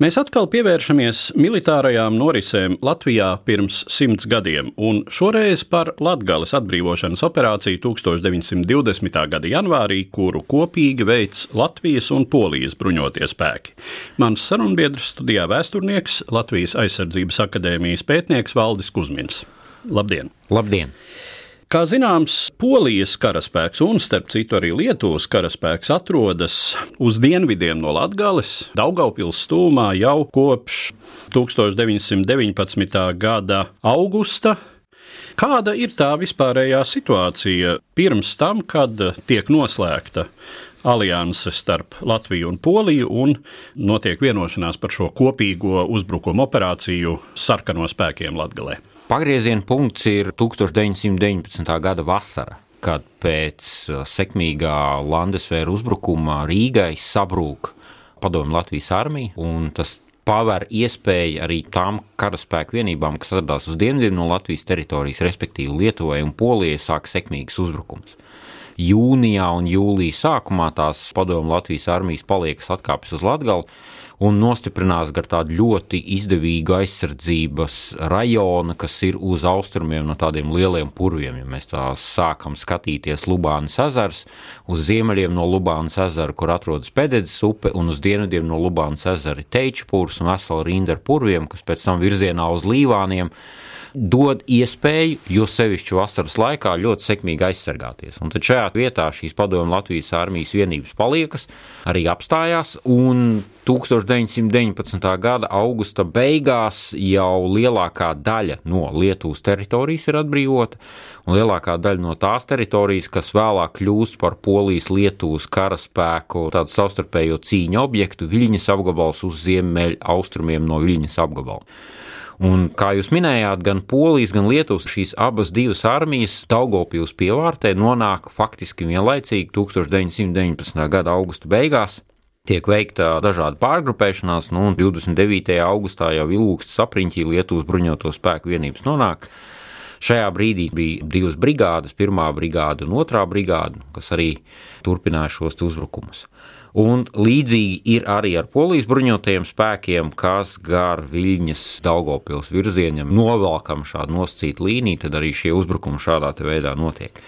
Mēs atkal pievēršamies militārajām norisēm Latvijā pirms simts gadiem, un šoreiz par Latvijas atbrīvošanas operāciju 1920. gada janvārī, kuru kopīgi veids Latvijas un Polijas bruņotie spēki. Mans sarunbiedrs studijā vēsturnieks, Latvijas aizsardzības akadēmijas pētnieks Valdis Kusmins. Labdien! Labdien! Kā zināms, Polijas karaspēks un, starp citu, arī Lietuvas karaspēks atrodas uz dienvidiem no Latvijas, Daugaupils stūmā jau kopš 1919. gada augusta. Kāda ir tā vispārējā situācija pirms tam, kad tiek noslēgta alianse starp Latviju un Poliju un notiek vienošanās par šo kopīgo uzbrukuma operāciju sarkano spēkiem Latvijā? Pagrieziena punkts ir 1919. gada vasara, kad pēc uh, sekmīgā Landesvēra uzbrukuma Rīgai sabrūk padomju Latvijas armija, un tas paver iespēju arī tām karaspēku vienībām, kas atradās uz dienvidiem no Latvijas teritorijas, respektīvi Lietuvai un Polijai, sāk sekmīgs uzbrukums. Jūnijā un jūlijā sākumā tās padomju Latvijas armijas paliekas atkāpjas uz Latviju un nostiprinās gar tādu ļoti izdevīgu aizsardzības rajonu, kas ir uz austrumiem no tādiem lieliem purviem. Ja mēs tā sākam skatīties Lubānas ezers, uz ziemeļiem no Lubānas ezera, kur atrodas Pededzes upe, un uz dienvidiem no Lubānas ezera Teičpūrs un vesela rinda ar purviem, kas pēc tam virzienā uz Līvāniem dod iespēju, jo sevišķi vasaras laikā, ļoti sekmīgi aizsargāties. Un tad šajā vietā šīs padomju Latvijas armijas vienības paliekas, arī apstājās, un 1919. gada augusta beigās jau lielākā daļa no Lietuvas teritorijas ir atbrīvota, un lielākā daļa no tās teritorijas, kas vēlāk kļūst par Polijas-Lietuvas karaspēku tādu savstarpējo cīņu objektu, Viļņas apgabals uz ziemeļ austrumiem no Viļņas apgabala. Un, kā jūs minējāt, gan Polijas, gan Lietuvas šīs abas divas armijas Daugopils pievārtē nonāk faktiski vienlaicīgi 1919. gada augusta beigās. Tiek veikta dažāda pārgrupēšanās, nu, un 29. augustā jau ilūksts sapriņķī Lietuvas bruņoto spēku vienības nonāk. Šajā brīdī bija divas brigādes, pirmā brigāde un otrā brigāde, kas arī turpināja šos uzbrukumus. Un līdzīgi ir arī ar polijas bruņotajiem spēkiem, kas gar Viļņas Daugopils virzienam novelkam šādu nosacītu līniju, tad arī šie uzbrukumi šādā veidā notiek.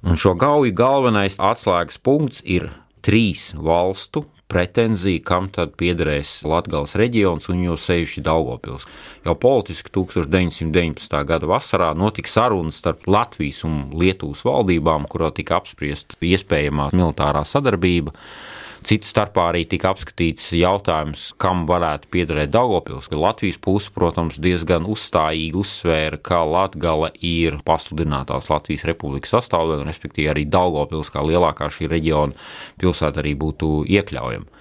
Un šo gauju galvenais atslēgas punkts ir trīs valstu pretenzija, kam tad piederēs Latvijas reģions un jo sevišķi Daugopils. Jau politiski 1919. gada vasarā notika sarunas starp Latvijas un Lietuvas valdībām, kurā tika apspriesta iespējamā militārā sadarbība. Cits starpā arī tika apskatīts jautājums, kam varētu piederēt Daugopils. Latvijas puse, protams, diezgan uzstājīgi uzsvēra, ka Latgale ir pasludinātās Latvijas republikas sastāvdaļa, respektīvi arī Daugopils kā lielākā šī reģiona pilsēta arī būtu iekļaujama.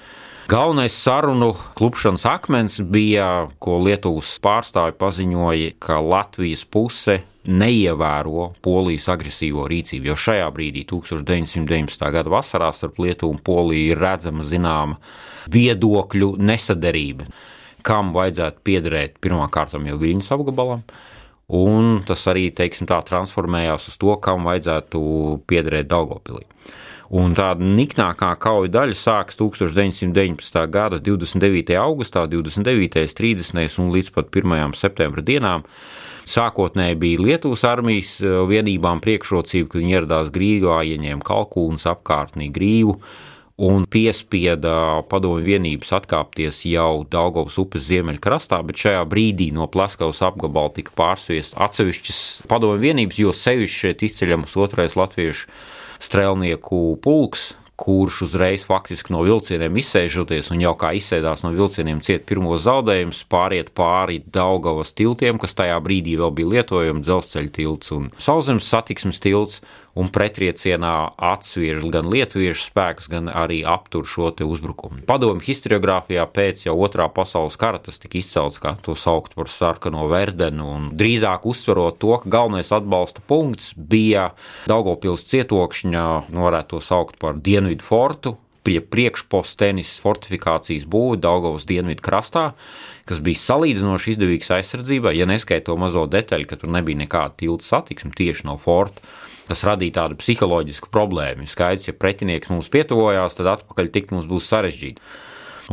Galvenais sarunu klupšanas akmens bija, ko Lietuvas pārstāvi paziņoja, ka Latvijas puse neievēro polijas agresīvo rīcību. Jo šajā brīdī, 1919. gada vasarā, starp Lietuvu un Poliju ir redzama zināma viedokļu nesaderība, kam vajadzētu piederēt pirmkārt jau Viņas apgabalam. Un tas arī tā, transformējās uz to, kam vajadzētu piederēt Daugopilī. Un tāda niknākā kauja daļa sākas 1919. gada 29. augustā, 29., 30. un līdz pat 1. septembra dienām. Sākotnēji bija Lietuvas armijas eh, vienībām priekšrocība, ka viņi ieradās Grīvā, ieņēma kalkūnas apkārtnī Grīvu un piespieda padomju vienības atkāpties jau Daugavas upes ziemeļkrastā, bet šajā brīdī no Plaskavas apgabala tika pārsviest atsevišķas padomju vienības, jo sevišķi šeit izceļamas otrais latviešu strēlnieku pulks, kurš uzreiz faktiski no vilcieniem izsēžoties un jau kā izsēdās no vilcieniem ciet pirmos zaudējumus, pāriet pāri Daugavas tiltiem, kas tajā brīdī vēl bija lietojami dzelzceļa tilts un sauszemes satiksmes tilts, un pretriecienā atsviež gan lietuviešu spēkus, gan arī aptur šo uzbrukumu. Padomju historiografijā pēc jau otrā pasaules kara tas tika izcelts, kā to saukt par sarkano verdenu, un drīzāk uzsverot to, ka galvenais atbalsta punkts bija Daugopils cietokšņa, nu varētu to saukt par Dienvidu fortu, pie priekšpostenis fortifikācijas būvi Daugavas dienvidu krastā, kas bija salīdzinoši izdevīgs aizsardzībai, ja neskaita to mazo detaļu, ka tur nebija nekāda tilta satiksme tieši no forta. Tas radīja tādu psiholoģisku problēmu. Skaidrs, ja pretinieks mums pietuvojās, tad atpakaļ tikt mums būs sarežģīti.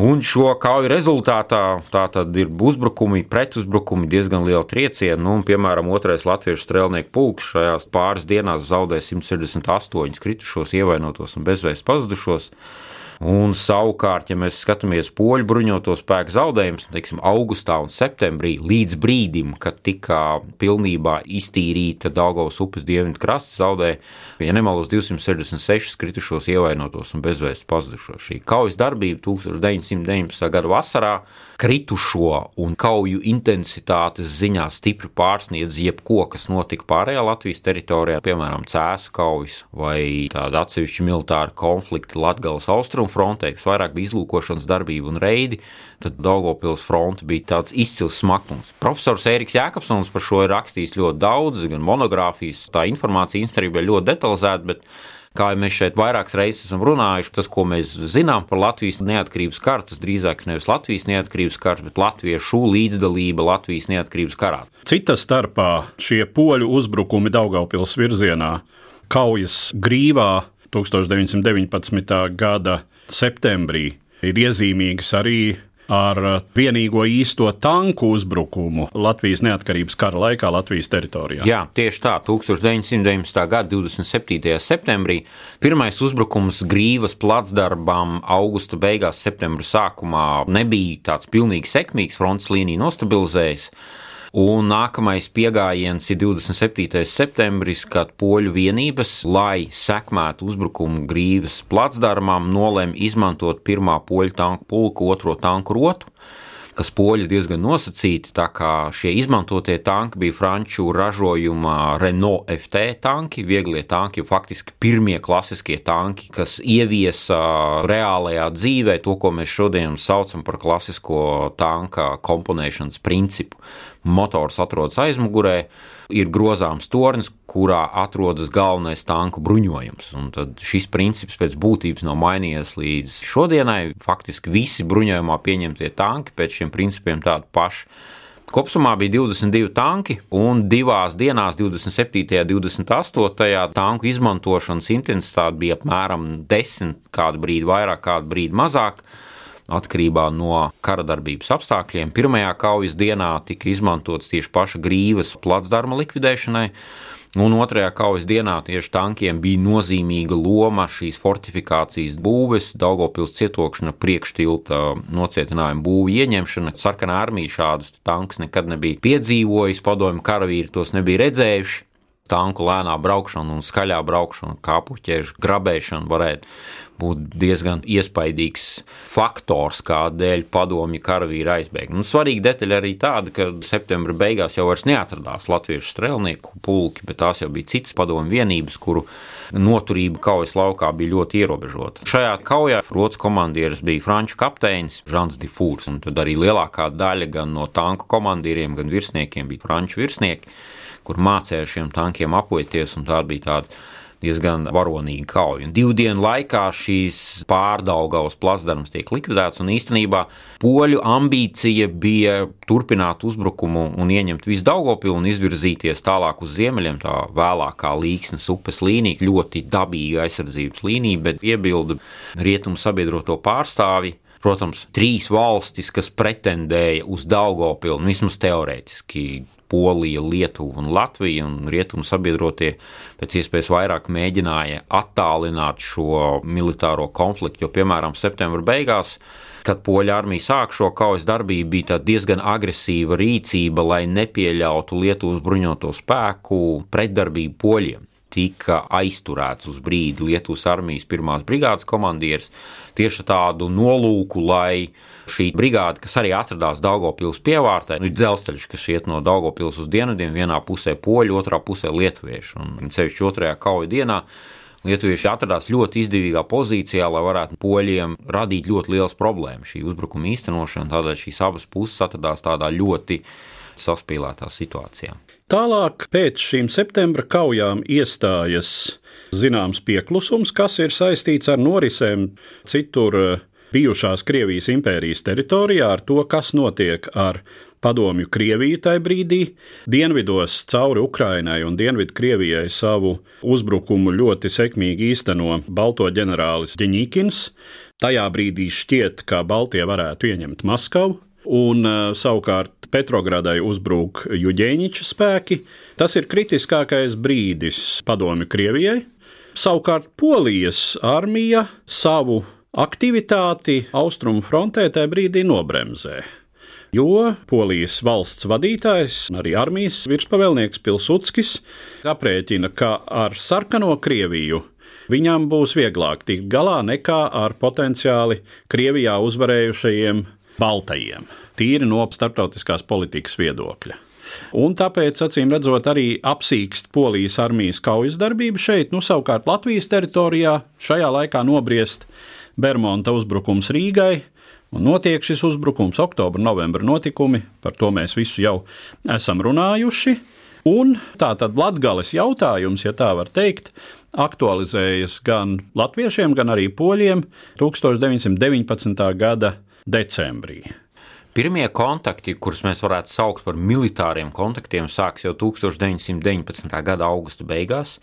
Un šo kauju rezultātā tātad ir uzbrukumi, pretuzbrukumi, diezgan liela trieciena. Nu, piemēram, otrais latviešu strēlnieku pulks šajās pāris dienās zaudēja 168 kritušos, ievainotos un bezvēs pazudušos. Un savukārt, ja mēs skatāmies poļu bruņoto spēku zaudējumus, teiksim, augustā un septembrī, līdz brīdim, kad tika pilnībā iztīrīta Daugavas upes dienvidu krasta, zaudēja, ja nemaldos, 266 kritušos, ievainotos un bezvēsts pazudušos. Šī kaujas darbība 1919. gada vasarā kritušo un kauju intensitātes ziņā stipri pārsniedz jebko, kas notika pārējā Latvijas teritorijā, piemēram, Cēsu kaujas vai tāda atsevišķa militāra konflikta Latgales austrumu frontē, kas vairāk bija izlūkošanas darbība un reidi, tad Daugopils fronte bija tāds izcils smakums. Profesors Ēriks Jēkabsons par šo ir rakstījis ļoti daudz, gan monogrāfijas, tā informācija ir ļoti detalizēta, bet Kā jau mēs šeit vairākas reizes esam runājuši, tas, ko mēs zinām par Latvijas neatkarības karu, tas drīzāk nevis Latvijas neatkarības karš, bet latviešu līdzdalība Latvijas neatkarības karā. Cita starpā šie poļu uzbrukumi Daugaupils virzienā, kaujas grīvā 1919. gada septembrī ir iezīmīgas arī ar vienīgo īsto tanku uzbrukumu Latvijas neatkarības kara laikā Latvijas teritorijā. Jā, tieši tā, 1919. gada 27. septembrī pirmais uzbrukums Grīvas placdarbam augusta beigās, septembra sākumā nebija tāds pilnīgi sekmīgs, fronts līnija nostabilizējas. Un nākamais pieejams ir 27. septembris, kad poļu vienības, lai sekmētu uzbrukumu grīvas placdarmām, nolēma izmantot pirmā poļu tanku pulku otro tanku rotu kas poļi diezgan nosacīti. Tā kā šie izmantotie tanki bija franču ražojuma Renault FT tanki, vieglie tanki, faktiski pirmie klasiskie tanki, kas ieviesa reālajā dzīvē to, ko mēs šodien saucam par klasisko tanka komponēšanas principu motors atrodas aizmugurē, ir grozāms tornis, kurā atrodas galvenais tanku bruņojums. Un tad šis princips pēc būtības nav mainījies līdz šodienai. Faktiski visi bruņojumā pieņemtie tanki pēc šiem principiem tādi paši. Kopumā bija 22 tanki, un divās dienās, 27. un 28. tanku izmantošanas intensitāte bija apmēram 10, kādu brīdi vairāk, kādu brīdi mazāk atkarībā no kara darbības apstākļiem. Pirmajā kaujas dienā tika izmantots tieši paša grīvas placdarma likvidēšanai. Un otrajā kaujas dienā tieši tankiem bija nozīmīga loma šīs fortifikācijas būves, Daugopils cietokšana, priekštilta nocietinājuma būvu ieņemšana. Sarkanā armija šādus tankus nekad nebija piedzīvojusi, padomju karavīri tos nebija redzējuši tanku lēnā braukšana un skaļā braukšana, kāpuķēžu grabēšana varētu būt diezgan iespaidīgs faktors, kādēļ padomju karavīri aizbēga. Nu, svarīga detaļa arī tāda, ka septembra beigās jau vairs neatradās latviešu strēlnieku pulki, bet tās jau bija citas padomju vienības, kuru noturība kaujas laukā bija ļoti ierobežota. Šajā kaujā rotas komandieris bija franču kapteinis Žants Difūrs, un tad arī lielākā daļa gan no tanku komandieriem, gan virsniekiem bija franču virsnieki kur mācīja šiem tankiem apoties, tā bija tāda diezgan varonīga kauja. Un divu dienu laikā šīs pārdaugavas plasdarmas tiek likvidēts, un īstenībā poļu ambīcija bija turpināt uzbrukumu un ieņemt visu Daugopilu un izvirzīties tālāk uz ziemeļiem, tā vēlākā līksnes upes līnija, ļoti dabīga aizsardzības līnija, bet iebilda rietumu sabiedroto pārstāvi. Protams, trīs valstis, kas pretendēja uz Daugopilu, vismaz teorētiski Polija, Lietuva un Latvija un rietumu sabiedrotie pēc iespējas vairāk mēģināja attālināt šo militāro konfliktu, jo, piemēram, septembra beigās kad poļu armija sāk šo kaujas darbību, bija diezgan agresīva rīcība, lai nepieļautu Lietuvas bruņoto spēku pretdarbību poļiem. tika aizturēts uz brīdi Lietuvas armijas pirmās brigādes komandieris tieši tādu nolūku, lai šī brigāde, kas arī atradās Daugopils pievārtē, ir dzelzceļš, kas iet no Daugopils uz dienvidiem, vienā pusē poļu, otrā pusē lietuvieši. Un ceļš otrajā kauja dienā Lietuvieši atradās ļoti izdevīgā pozīcijā, lai varētu poļiem radīt ļoti liels problēmas šī uzbrukuma īstenošana. Tādēļ šīs abas puses atradās tādā ļoti saspīlētā situācijā. Tālāk pēc šīm septembra kaujām iestājas zināms pieklusums, kas ir saistīts ar norisēm citur bijušās Krievijas impērijas teritorijā, ar to, kas notiek ar padomju Krieviju tajā brīdī. Dienvidos cauri Ukrainai un Dienvidu Krievijai savu uzbrukumu ļoti sekmīgi īsteno Balto ģenerālis Ģeņikins. Tajā brīdī šķiet, ka Baltija varētu ieņemt Maskavu. Un savukārt Petrogradai uzbrūk Juģēņķa spēki. Tas ir kritiskākais brīdis padomju Krievijai. Savukārt Polijas armija savu aktivitāti austrumu frontē tajā brīdī nobremzē jo Polijas valsts vadītājs, arī armijas virspavēlnieks Pilsudskis, aprēķina, ka ar sarkano Krieviju viņam būs vieglāk tikt galā nekā ar potenciāli Krievijā uzvarējušajiem baltajiem, tīri no starptautiskās politikas viedokļa. Un tāpēc, acīm redzot, arī apsīkst Polijas armijas kaujas darbību šeit, nu savukārt Latvijas teritorijā šajā laikā nobriest Bermonta uzbrukums Rīgai, Un notiek šis uzbrukums, oktobra, novembra notikumi, par to mēs visu jau esam runājuši. Un tā tad Latvijas jautājums, ja tā var teikt, aktualizējas gan latviešiem, gan arī poļiem 1919. gada decembrī. Pirmie kontakti, kurus mēs varētu saukt par militāriem kontaktiem, sākas jau 1919. gada augusta beigās,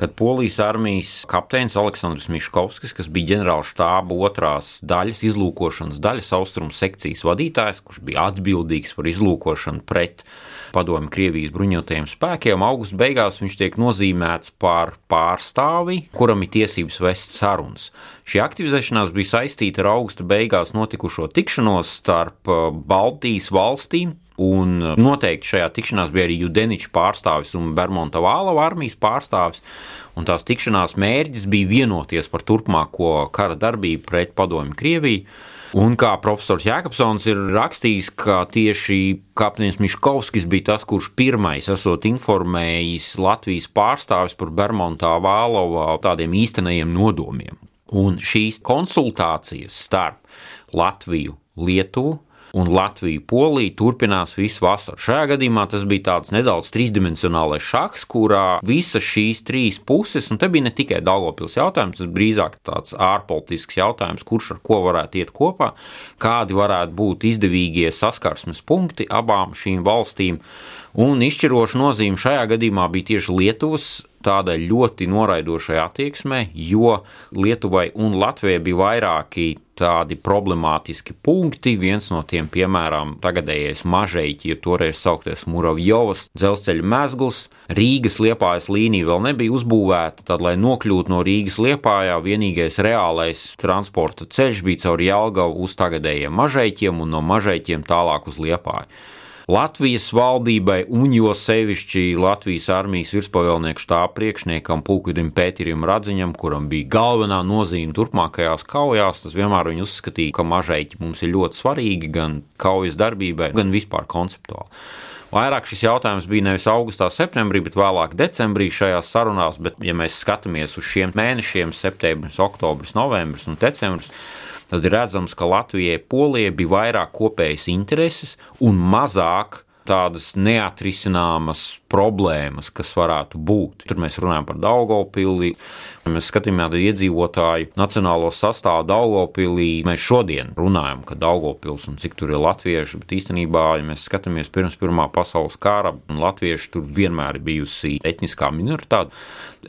kad Polijas armijas kapteinis Aleksandrs Miškovskis, kas bija ģenerāla štāba otrās daļas, izlūkošanas daļas austrumu sekcijas vadītājs, kurš bija atbildīgs par izlūkošanu pret padomu Krievijas bruņotajiem spēkiem. Augusta beigās viņš tiek nozīmēts par pārstāvi, kuram ir tiesības vest sarunas. Šī aktivizēšanās bija saistīta ar augusta beigās notikušo tikšanos starp uh, Baltijas valstīm, Un uh, noteikti šajā tikšanās bija arī Judeniča pārstāvis un Bermuda Vālava armijas pārstāvis. Un tās tikšanās mērķis bija vienoties par turpmāko kara darbību pret padomju Krieviju. Un kā profesors Jēkabsons ir rakstījis, ka tieši kapteinis Miškovskis bija tas, kurš pirmais esot informējis Latvijas pārstāvis par Bermuda Vālova tādiem īstenajiem nodomiem. Un šīs konsultācijas starp Latviju, Lietuvu, un Latvija, Polija turpinās visu vasaru. Šajā gadījumā tas bija tāds nedaudz trīsdimensionālais šachs, kurā visas šīs trīs puses, un te bija ne tikai Dāngopils jautājums, tas drīzāk tāds ārpolitisks jautājums, kurš ar ko varētu iet kopā, kādi varētu būt izdevīgie saskarsmes punkti abām šīm valstīm. Un izšķiroša nozīme šajā gadījumā bija tieši Lietuvas tādai ļoti noraidošai attieksmei, jo Lietuvai un Latvijai bija vairāki tādi problemātiski punkti. Viens no tiem, piemēram, tagadējais mažēķi, ja toreiz sauktais Muravjovas dzelzceļa mezgls, Rīgas liepājas līnija vēl nebija uzbūvēta, tad, lai nokļūtu no Rīgas liepājā, vienīgais reālais transporta ceļš bija caur Jelgavu uz tagadējiem mažēķiem un no mažēķiem tālāk uz liepāju. Latvijas valdībai un jo sevišķi Latvijas armijas virspavēlnieku štāba priekšniekam Pulkvidim Pēterim Radziņam, kuram bija galvenā nozīme turpmākajās kaujās, tas vienmēr viņi uzskatīja, ka mažaiķi mums ir ļoti svarīgi gan kaujas darbībai, gan vispār konceptuāli. Vairāk šis jautājums bija nevis augustā, septembrī, bet vēlāk decembrī šajās sarunās, bet, ja mēs skatāmies uz šiem mēnešiem, septembris, oktobris, novembris un decembris, tad redzams, ka Latvijai Polijai bija vairāk kopējas intereses un mazāk tādas neatrisināmas problēmas, kas varētu būt. Tur mēs runājam par Daugopili. Ja mēs skatāmies iedzīvotāju nacionālo sastāvu Daugopilī, mēs šodien runājam, ka Daugopils un cik tur ir latvieši, bet īstenībā, ja mēs skatāmies pirms Pirmā pasaules kara, latvieši tur vienmēr ir bijusi etniskā minoritāte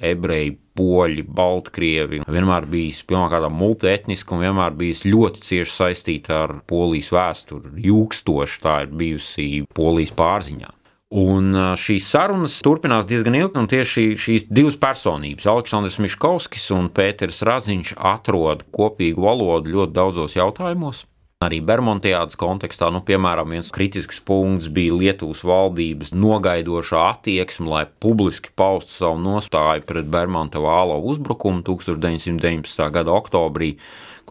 ebreji, poļi, baltkrievi. Vienmēr bijis pilnībā multietniski un vienmēr bijis ļoti cieši saistīta ar polijas vēsturi. Jūkstoši tā ir bijusi polijas pārziņā. Un šīs sarunas turpinās diezgan ilgi, un tieši šīs divas personības, Aleksandrs Miškovskis un Pēters Raziņš, atrod kopīgu valodu ļoti daudzos jautājumos. Arī Bermudiādas kontekstā, nu, piemēram, viens kritisks punkts bija Lietuvas valdības nogaidošā attieksme, lai publiski paustu savu nostāju pret Bermuda vālo uzbrukumu 1919. gada oktobrī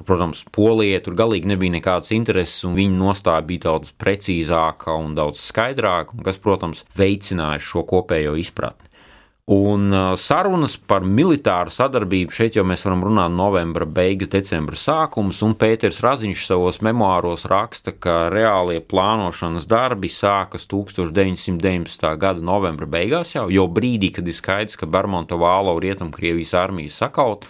kur, protams, Polijai tur galīgi nebija nekādas intereses, un viņa nostāja bija daudz precīzāka un daudz skaidrāka, kas, protams, veicināja šo kopējo izpratni. Un sarunas par militāru sadarbību šeit jau mēs varam runāt novembra beigas, decembra sākums, un Pēters Raziņš savos memoāros raksta, ka reālie plānošanas darbi sākas 1919. gada novembra beigās jau, jo brīdī, kad ir skaidrs, ka Bermonta Vālo Rietumkrievijas armija sakaut,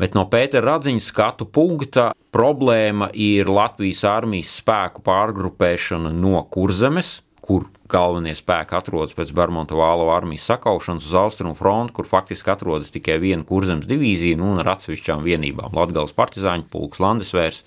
bet no Pētera Radziņa skatu punkta problēma ir Latvijas armijas spēku pārgrupēšana no Kurzemes, kur galvenie spēki atrodas pēc Bermuda vālo armijas sakaušanas uz austrumu fronti, kur faktiski atrodas tikai viena kurzemes divīzija nu, un ar atsevišķām vienībām - Latvijas partizāņu pulks, Landesvērs.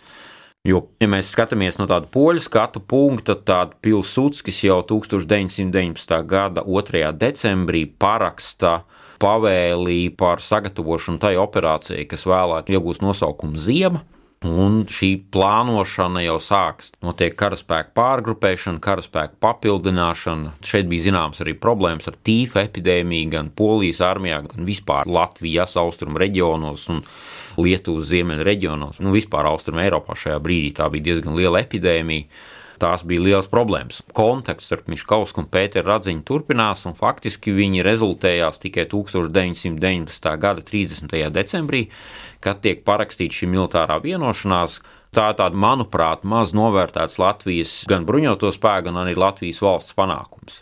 Jo, ja mēs skatāmies no tāda poļu skatu punkta, tad Pilsudskis jau 1919. gada 2. decembrī paraksta pavēlī par sagatavošanu tai operācijai, kas vēlāk iegūs nosaukumu Ziema. Un šī plānošana jau sākas. Notiek karaspēka pārgrupēšana, karaspēka papildināšana. Šeit bija zināms arī problēmas ar tīfa epidēmiju gan Polijas armijā, gan vispār Latvijas austrumu reģionos Lietuvas ziemeļu reģionos. Nu, vispār austrumu Eiropā šajā brīdī tā bija diezgan liela epidēmija. Tās bija liels problēmas. Kontakts starp Miškausku un Pēteru Radziņu turpinās, un faktiski viņi rezultējās tikai 1919. gada 30. decembrī, kad tiek parakstīta šī militārā vienošanās. Tā ir tāda, manuprāt, maz novērtēts Latvijas gan bruņoto spēku, gan arī Latvijas valsts panākums.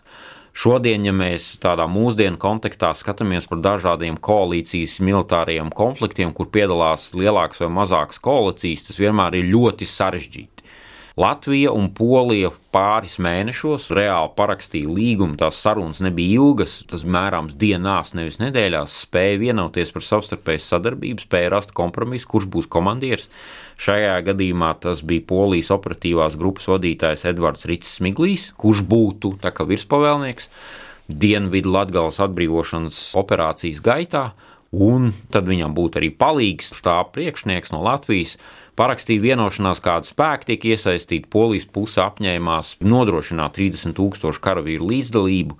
Šodien, ja mēs tādā mūsdienu kontekstā skatāmies par dažādiem koalīcijas militāriem konfliktiem, kur piedalās lielākas vai mazākas koalīcijas, tas vienmēr ir ļoti sarežģīti. Latvija un Polija pāris mēnešos reāli parakstīja līgumu. Tās sarunas nebija ilgas, tas mērāms dienās, nevis nedēļās. Spēja vienoties par savstarpēju sadarbību, spēja rast kompromisu, kurš būs komandieris. Šajā gadījumā tas bija Polijas operatīvās grupas vadītājs Edvards Rits Smiglīs, kurš būtu virspavēlnieks Dienvidu Latgales atbrīvošanas operācijas gaitā, un tad viņam būtu arī palīgs štāba priekšnieks no Latvijas parakstīja vienošanās, kāda spēka tiek iesaistīta. Polijas puse apņēmās nodrošināt 30 tūkstošu karavīru līdzdalību.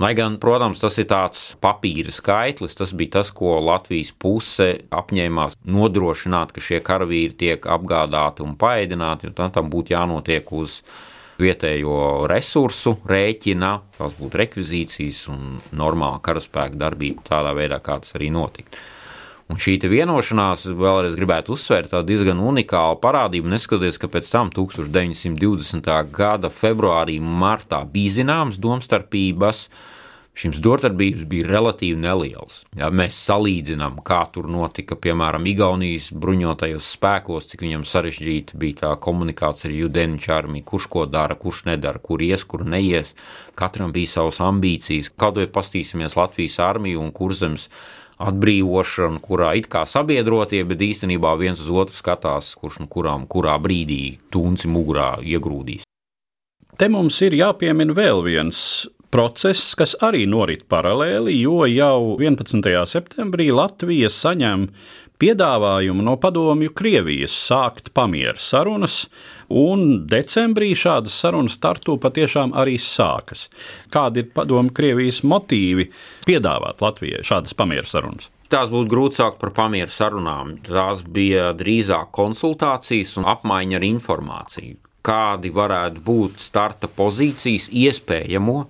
Lai gan, protams, tas ir tāds papīra skaitlis, tas bija tas, ko Latvijas puse apņēmās nodrošināt, ka šie karavīri tiek apgādāti un paēdināti, jo tam būtu jānotiek uz vietējo resursu rēķina, tās būtu rekvizīcijas un normāla karaspēka darbība tādā veidā, kā tas arī notiktu. Un šī vienošanās, vēlreiz gribētu uzsvērt, ir diezgan unikāla parādība. Neskatoties, ka pēc tam 1920. gada februārī, martā bija zināmas domstarpības, šīs domstarpības bija relatīvi nelielas. Ja mēs salīdzinām, kā tur notika, piemēram, Igaunijas bruņotajos spēkos, cik viņam sarežģīta bija tā komunikācija ar Judeniča armiju, kurš ko dara, kurš nedara, kur ies, kur neies. Katram bija savas ambīcijas. Kad vai pastīsimies Latvijas armiju un kurzemes atbrīvošanu, kurā it kā sabiedrotie, bet īstenībā viens uz otru skatās, kurš nu kurām, kurā brīdī tunci mugurā iegrūdīs. Te mums ir jāpiemina vēl viens process, kas arī norit paralēli, jo jau 11. septembrī Latvija saņem piedāvājumu no padomju Krievijas sākt pamieru sarunas, un decembrī šādas sarunas startu patiešām arī sākas. Kādi ir padomju Krievijas motīvi piedāvāt Latvijai šādas pamieru sarunas? Tās būtu grūti saukt par pamieru sarunām. Tās bija drīzāk konsultācijas un apmaiņa ar informāciju. Kādi varētu būt starta pozīcijas iespējamo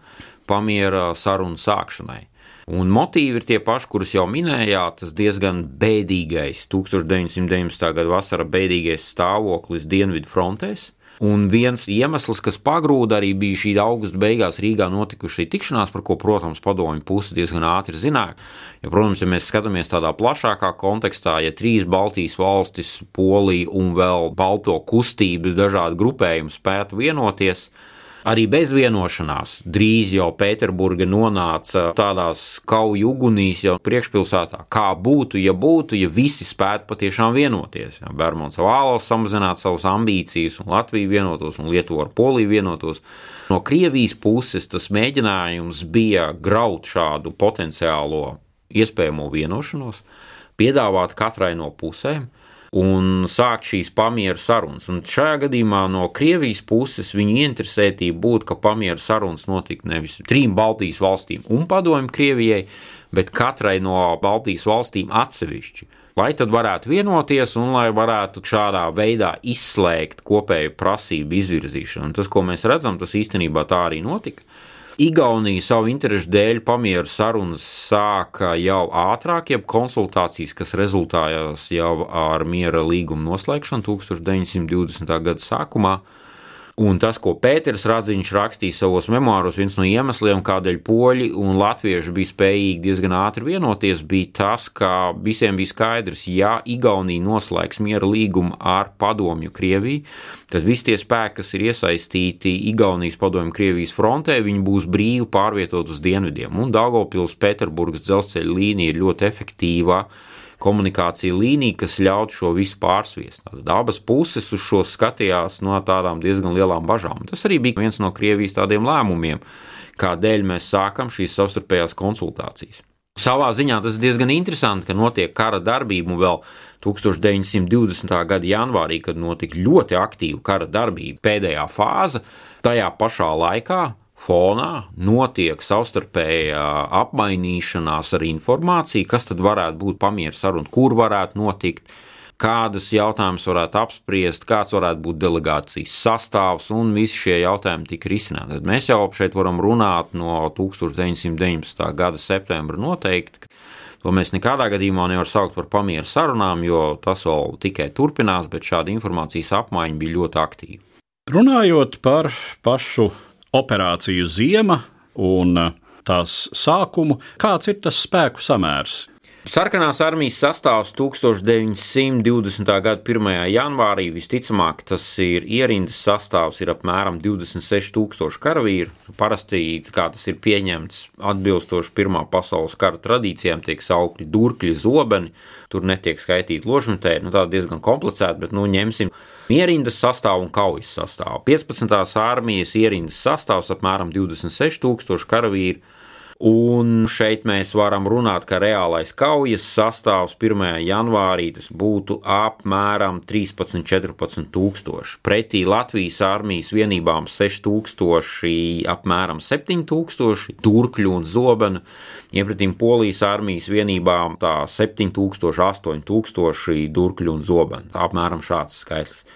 pamiera sarunu sākšanai? Un motīvi ir tie paši, kurus jau minējāt, tas diezgan bēdīgais 1919. gada vasara bēdīgais stāvoklis dienvidu frontēs. Un viens iemesls, kas pagrūda, arī bija šī augusta beigās Rīgā notikušā tikšanās, par ko, protams, padomju puse diezgan ātri zināja. Jo, protams, ja mēs skatāmies tādā plašākā kontekstā, ja trīs Baltijas valstis, Polija un vēl Balto kustības dažādi grupējumi spētu vienoties, Arī bez vienošanās drīz jau Pēterburga nonāca tādās kauju ugunīs jau priekšpilsētā. Kā būtu, ja būtu, ja visi spētu patiešām vienoties? Ja Bermons Vāls samazinātu savas ambīcijas, un Latvija vienotos, un Lietuva ar Poliju vienotos. No Krievijas puses tas mēģinājums bija graut šādu potenciālo iespējamo vienošanos, piedāvāt katrai no pusēm un sākt šīs pamieru sarunas. Un šajā gadījumā no Krievijas puses viņa interesētība būtu, ka pamieru sarunas notiktu nevis trim Baltijas valstīm un padomju Krievijai, bet katrai no Baltijas valstīm atsevišķi. Lai tad varētu vienoties un lai varētu šādā veidā izslēgt kopēju prasību izvirzīšanu. Un tas, ko mēs redzam, tas īstenībā tā arī notika. Igaunija savu interesu dēļ pamieru sarunas sāka jau ātrāk, jeb konsultācijas, kas rezultējās jau ar miera līgumu noslēgšanu 1920. gada sākumā. Un tas, ko Pēters Radziņš rakstīja savos memoāros, viens no iemesliem, kādēļ poļi un latvieši bija spējīgi diezgan ātri vienoties, bija tas, ka visiem bija skaidrs, ja Igaunija noslēgs miera līgumu ar padomju Krieviju, tad visi tie spēki, kas ir iesaistīti Igaunijas padomju Krievijas frontē, viņi būs brīvi pārvietot uz dienvidiem. Un Daugopils Pēterburgas dzelzceļa līnija ir ļoti efektīva komunikācija līnija, kas ļautu šo visu pārsviest. Tad abas puses uz šo skatījās no tādām diezgan lielām bažām. Tas arī bija viens no Krievijas tādiem lēmumiem, kādēļ mēs sākam šīs savstarpējās konsultācijas. Savā ziņā tas ir diezgan interesanti, ka notiek kara darbība vēl 1920. gada janvārī, kad notika ļoti aktīva kara darbība, pēdējā fāze. Tajā pašā laikā fonā notiek savstarpēja apmainīšanās ar informāciju, kas tad varētu būt pamieru saruna, kur varētu notikt, kādus jautājumus varētu apspriest, kāds varētu būt delegācijas sastāvs, un visi šie jautājumi tika risināti. Tad mēs jau šeit varam runāt no 1919. gada septembra noteikti. To mēs nekādā gadījumā nevaram saukt par pamieru sarunām, jo tas vēl tikai turpinās, bet šāda informācijas apmaiņa bija ļoti aktīva. Runājot par pašu operāciju Ziema un uh, tās sākumu, kāds ir tas spēku samērs? Sarkanās armijas sastāvs 1920. gada 1. janvārī visticamāk tas ir ierindas sastāvs, ir apmēram 26,000 karavīru. Parasti, kā tas ir pieņemts, atbilstoši Pirmā pasaules kara tradīcijām, tiek saukti durkļi, zobeni. Tur netiek skaitīti ložmetēji, nu tā diezgan komplicēti, bet nu ņemsim ierindas sastāvu un kaujas sastāvu. 15. armijas ierindas sastāvs apmēram 26,000 karavīru. Un šeit mēs varam runāt, ka reālais kaujas sastāvs 1. janvārī būtu apmēram 13-14 tūkstoši. Pretī Latvijas armijas vienībām 6 tūkstoši, apmēram 7 tūkstoši turkļu un zobenu. Iepratīm Polijas armijas vienībām tā 7 tūkstoši, 8 tūkstoši durkļu un zobenu. Apmēram šāds skaitlis.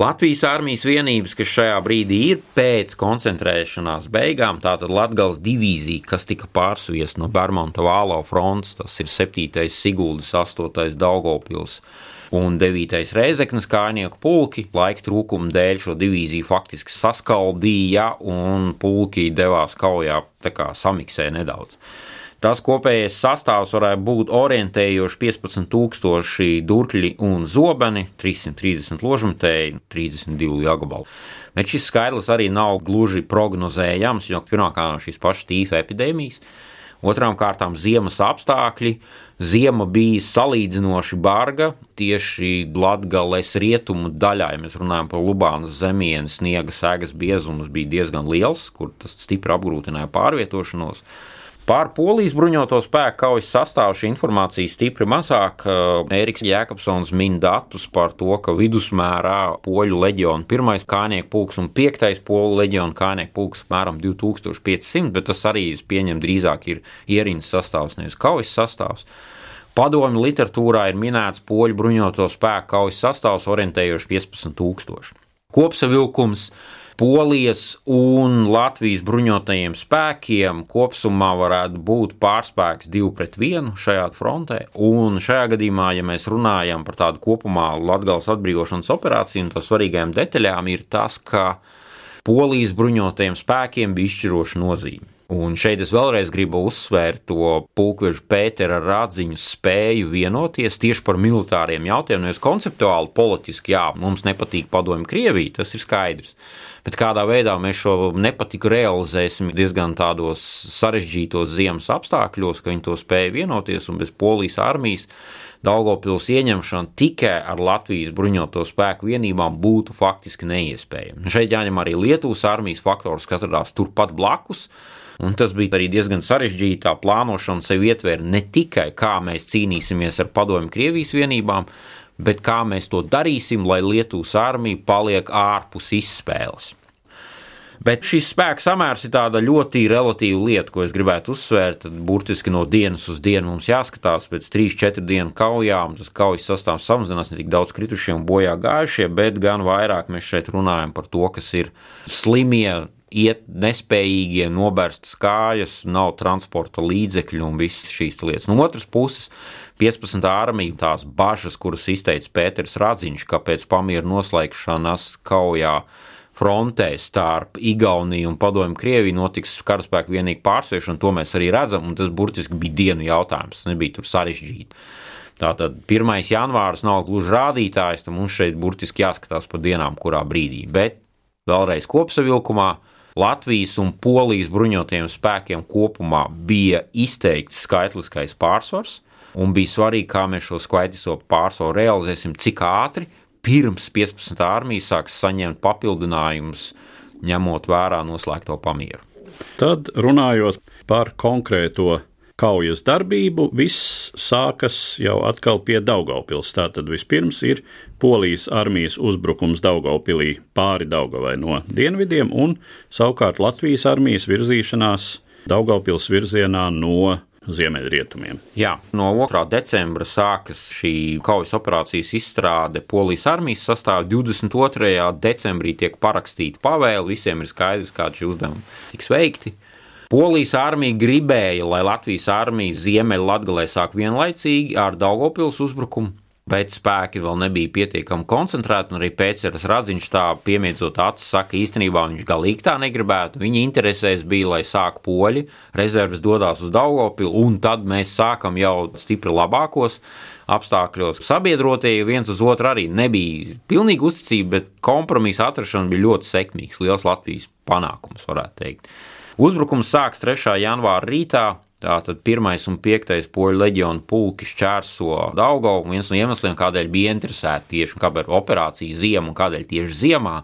Latvijas armijas vienības, kas šajā brīdī ir pēc koncentrēšanās beigām, tātad Latvijas divīzija, kas tika pārsviesta no Bermuda Vālo frontes, tas ir 7. Siguldas, 8. Daugopils un 9. Reizeknas kājnieku pulki laika trūkuma dēļ šo divīziju faktiski saskaldīja un pulki devās kaujā, samiksē nedaudz. Tas kopējais sastāvs varētu būt orientējoši 15,000 durkļi un zobeni, 330 ložmetēji, 32 jagabalu. Bet šis skaitlis arī nav gluži prognozējams, jo pirmkārt šīs pašas tīfa epidēmijas, otrām kārtām ziemas apstākļi. Ziema bija salīdzinoši barga, tieši Latvijas rietumu daļā, ja mēs runājam par Lubānas zemienu, sniega sēgas biezums bija diezgan liels, kur tas stipri apgrūtināja pārvietošanos. Par polijas bruņoto spēku kaujas sastāvu šī informācija stipri mazāk. Eriks Jēkabsons min datus par to, ka vidusmērā poļu leģiona pirmais kājnieku pulks un piektais poļu leģiona kājnieku pulks apmēram 2500, bet tas arī, es pieņemu, drīzāk ir ierīnas sastāvs, nevis kaujas sastāvs. Padomju literatūrā ir minēts poļu bruņoto spēku kaujas sastāvs orientējoši 15,000. Kopsavilkums Polijas un Latvijas bruņotajiem spēkiem kopumā varētu būt pārspēks divi pret vienu šajā frontē. Un šajā gadījumā, ja mēs runājam par tādu kopumā Latvijas atbrīvošanas operāciju, un tas svarīgajām detaļām ir tas, ka Polijas bruņotajiem spēkiem bija izšķiroša nozīme. Un šeit es vēlreiz gribu uzsvērt to pulkveža Pētera rādziņu spēju vienoties tieši par militāriem jautājumiem. Nevis konceptuāli, politiski, jā, mums nepatīk padomju Krievija, tas ir skaidrs. Bet kādā veidā mēs šo nepatiku realizēsim diezgan tādos sarežģītos ziemas apstākļos, ka viņi to spēja vienoties un bez polijas armijas. Daugopils ieņemšana tikai ar Latvijas bruņoto spēku vienībām būtu faktiski neiespējama. Šeit jāņem arī Lietuvas armijas faktors, kas atradās turpat blakus. Un tas bija arī diezgan sarežģīti. Tā plānošana sev ietver ne tikai kā mēs cīnīsimies ar padomju Krievijas vienībām, bet kā mēs to darīsim, lai Lietuvas armija paliek ārpus izspēles. Bet šis spēka samērs ir tāda ļoti relatīva lieta, ko es gribētu uzsvērt. Tad burtiski no dienas uz dienu mums jāskatās pēc 3-4 dienu kaujām. Tas kaujas sastāvs samazinās ne tik daudz kritušie un bojā gājušie, bet gan vairāk mēs šeit runājam par to, kas ir slimie, iet nespējīgie, noberstas kājas, nav transporta līdzekļu un visas šīs lietas. No otras puses, 15. armija, tās bažas, kuras izteica Pēters Radziņš, ka pēc pamieru noslēgšanas kaujā frontē starp Igauniju un Padomju Krieviju notiks karaspēku vienīgi pārsviešana, to mēs arī redzam, un tas burtiski bija dienu jautājums, nebija tur sarežģīti. Tātad 1. janvārs nav gluži rādītājs, tad mums šeit burtiski jāskatās pa dienām, kurā brīdī. Bet vēlreiz kopsavilkumā Latvijas un Polijas bruņotajiem spēkiem kopumā bija izteikts skaitliskais pārsvars, un bija svarīgi, kā mēs šo skaitlisko pārsvaru realizēsim, cik ātri, pirms 15. armija sāks saņemt papildinājumus, ņemot vērā noslēgto pamieru. Tad runājot par konkrēto kaujas darbību, viss sākas jau atkal pie Daugaupils. Tātad vispirms ir Polijas armijas uzbrukums Daugaupilī pāri Daugavai no dienvidiem, un savukārt Latvijas armijas virzīšanās Daugaupils virzienā no ziemeļrietumiem. Jā, no 2. decembra sākas šī kaujas operācijas izstrāde Polijas armijas sastāvā. 22. decembrī tiek parakstīta pavēle, visiem ir skaidrs, kādi šie uzdevumi tiks veikti. Polijas armija gribēja, lai Latvijas armija Ziemeļ-Latgalē sāk vienlaicīgi ar Daugopils uzbrukumu, bet spēki vēl nebija pietiekami koncentrēti. Arī Pēcers Radziņš tā piemiedzot acis, saka, īstenībā viņš galīgi tā negribētu. Viņa interesēs bija, lai sāk poļi, rezerves dodas uz Daugopilu, un tad mēs sākam jau stipri labākos apstākļos. Sabiedrotie viens uz otru arī nebija pilnīgi uzticība, bet kompromisa atrašana bija ļoti sekmīgs, liels Latvijas panākums, varētu teikt. Uzbrukums sāks 3. janvāra rītā. Tātad pirmais un piektais poļu leģiona pulki šķērso Daugavu. Viens no iemesliem, kādēļ bija interesēti tieši kāpēc operācija ziema un kādēļ tieši ziemā,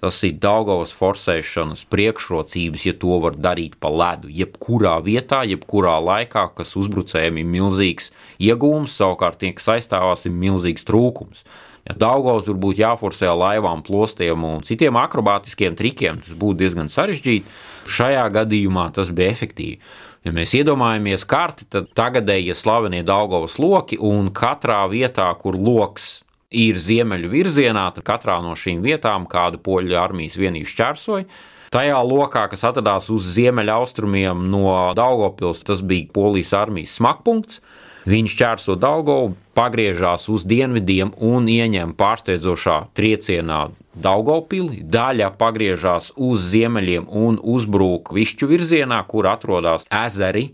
tas ir Daugavas forsēšanas priekšrocības, ja to var darīt pa ledu. Jebkurā vietā, jebkurā laikā, kas uzbrucējiem ir milzīgs iegūms, savukārt tie, kas aizstāvās, ir milzīgs trūkums. Ja Daugavs tur būtu jāforsē laivām, plostiem un citiem akrobātiskiem trikiem, tas būtu diezgan sarežģīti. Šajā gadījumā tas bija efektīvi. Ja mēs iedomājamies karti, tad tagadējie slavenie Daugovas loki un katrā vietā, kur loks ir ziemeļu virzienā, tad katrā no šīm vietām kādu poļu armijas vienību šķērsoja. Tajā lokā, kas atradās uz ziemeļaustrumiem no Daugopils, tas bija polijas armijas smakpunkts. Viņš ķērso Daugovu, pagriežās uz dienvidiem un ieņem pārsteidzošā triecienā Daugopili. Daļa pagriežās uz ziemeļiem un uzbrūk višķu virzienā, kur atrodas ezeri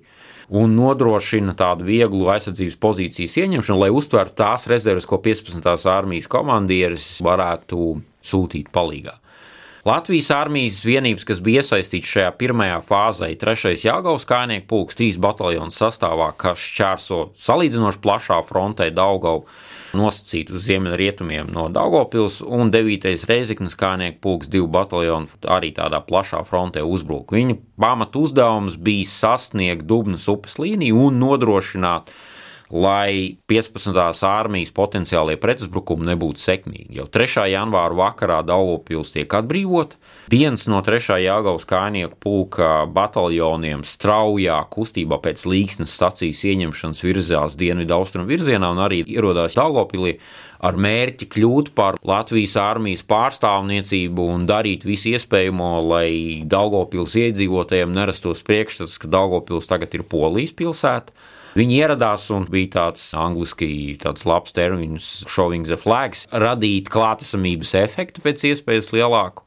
un nodrošina tādu vieglu aizsardzības pozīcijas ieņemšanu, lai uztvertu tās rezerves, ko 15. armijas komandieris varētu sūtīt palīdzīgā. Latvijas armijas vienības, kas bija iesaistītas šajā pirmajā fāzē, ir 3. Jāgaus kājnieku pulks, 3 bataljonu sastāvā, kas šķērso salīdzinoši plašā frontē Daugau nosacīt uz ziemeļrietumiem no Daugopils, un 9. Reizeknas kājnieku pulks, 2 bataljonu arī tādā plašā frontē uzbruk. Viņa pamat uzdevums bija sasniegt Dubnas upes līniju un nodrošināt lai 15. armijas potenciālie pretuzbrukumi nebūtu sekmīgi. Jau 3. janvāra vakarā Daugopils tiek atbrīvota. Viens no 3. jāgaus kājnieku pulka bataljoniem straujā kustībā pēc līksnes stacijas ieņemšanas virzās dienvidu austrumu virzienā un arī ierodās Daugopilī ar mērķi kļūt par Latvijas armijas pārstāvniecību un darīt visu iespējamo, lai Daugopils iedzīvotājiem nerastos priekšstats, ka Daugopils tagad ir Polijas pilsēta. Viņi ieradās un bija tāds angliski tāds labs termins, showing the flags, radīt klātesamības efektu pēc iespējas lielāku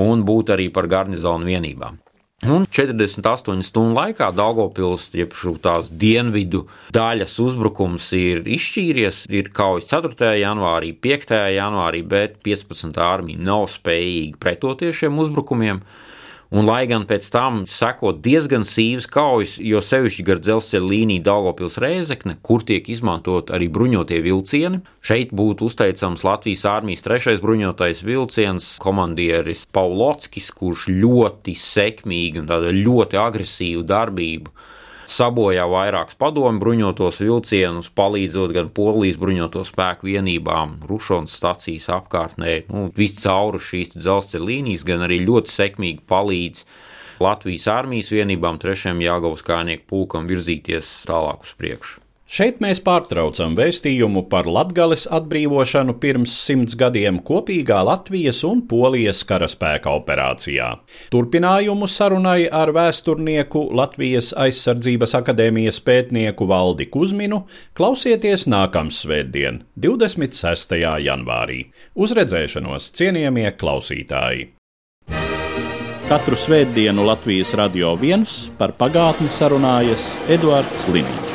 un būt arī par garnizonu vienībām. Un 48 stundu laikā Daugopils, jeb tās dienvidu daļas uzbrukums ir izšķīries. Ir kaujas 4. janvārī, 5. janvārī, bet 15. armija nav spējīga pretoties šiem uzbrukumiem. Un, lai gan pēc tam seko diezgan sīvas kaujas, jo sevišķi gar dzelzceļa līniju Daugopils Rēzekne, kur tiek izmantot arī bruņotie vilcieni. Šeit būtu uzteicams Latvijas armijas trešais bruņotais vilciens, komandieris Paulockis, kurš ļoti sekmīgi un ļoti agresīvu darbību sabojā vairākus padomu bruņotos vilcienus, palīdzot gan polijas bruņoto spēku vienībām, Rušonas stacijas apkārtnē, nu, viscaur šīs dzelzceļa līnijas, gan arī ļoti sekmīgi palīdz Latvijas armijas vienībām, trešajam Jāgaunas kājnieku pulkam virzīties tālāk uz priekšu. Šeit mēs pārtraucam vēstījumu par Latvijas atbrīvošanu pirms simts gadiem kopīgā Latvijas un Polijas karaspēka operācijā. Turpinājumu sarunai ar vēsturnieku Latvijas aizsardzības akadēmijas pētnieku Valdi Kusminu klausieties nākamā svētdien, 26. janvārī. Uz redzēšanos, cienījamie klausītāji! Katru svētdienu Latvijas radio viens par pagātni sarunājas Eduards Liniņš.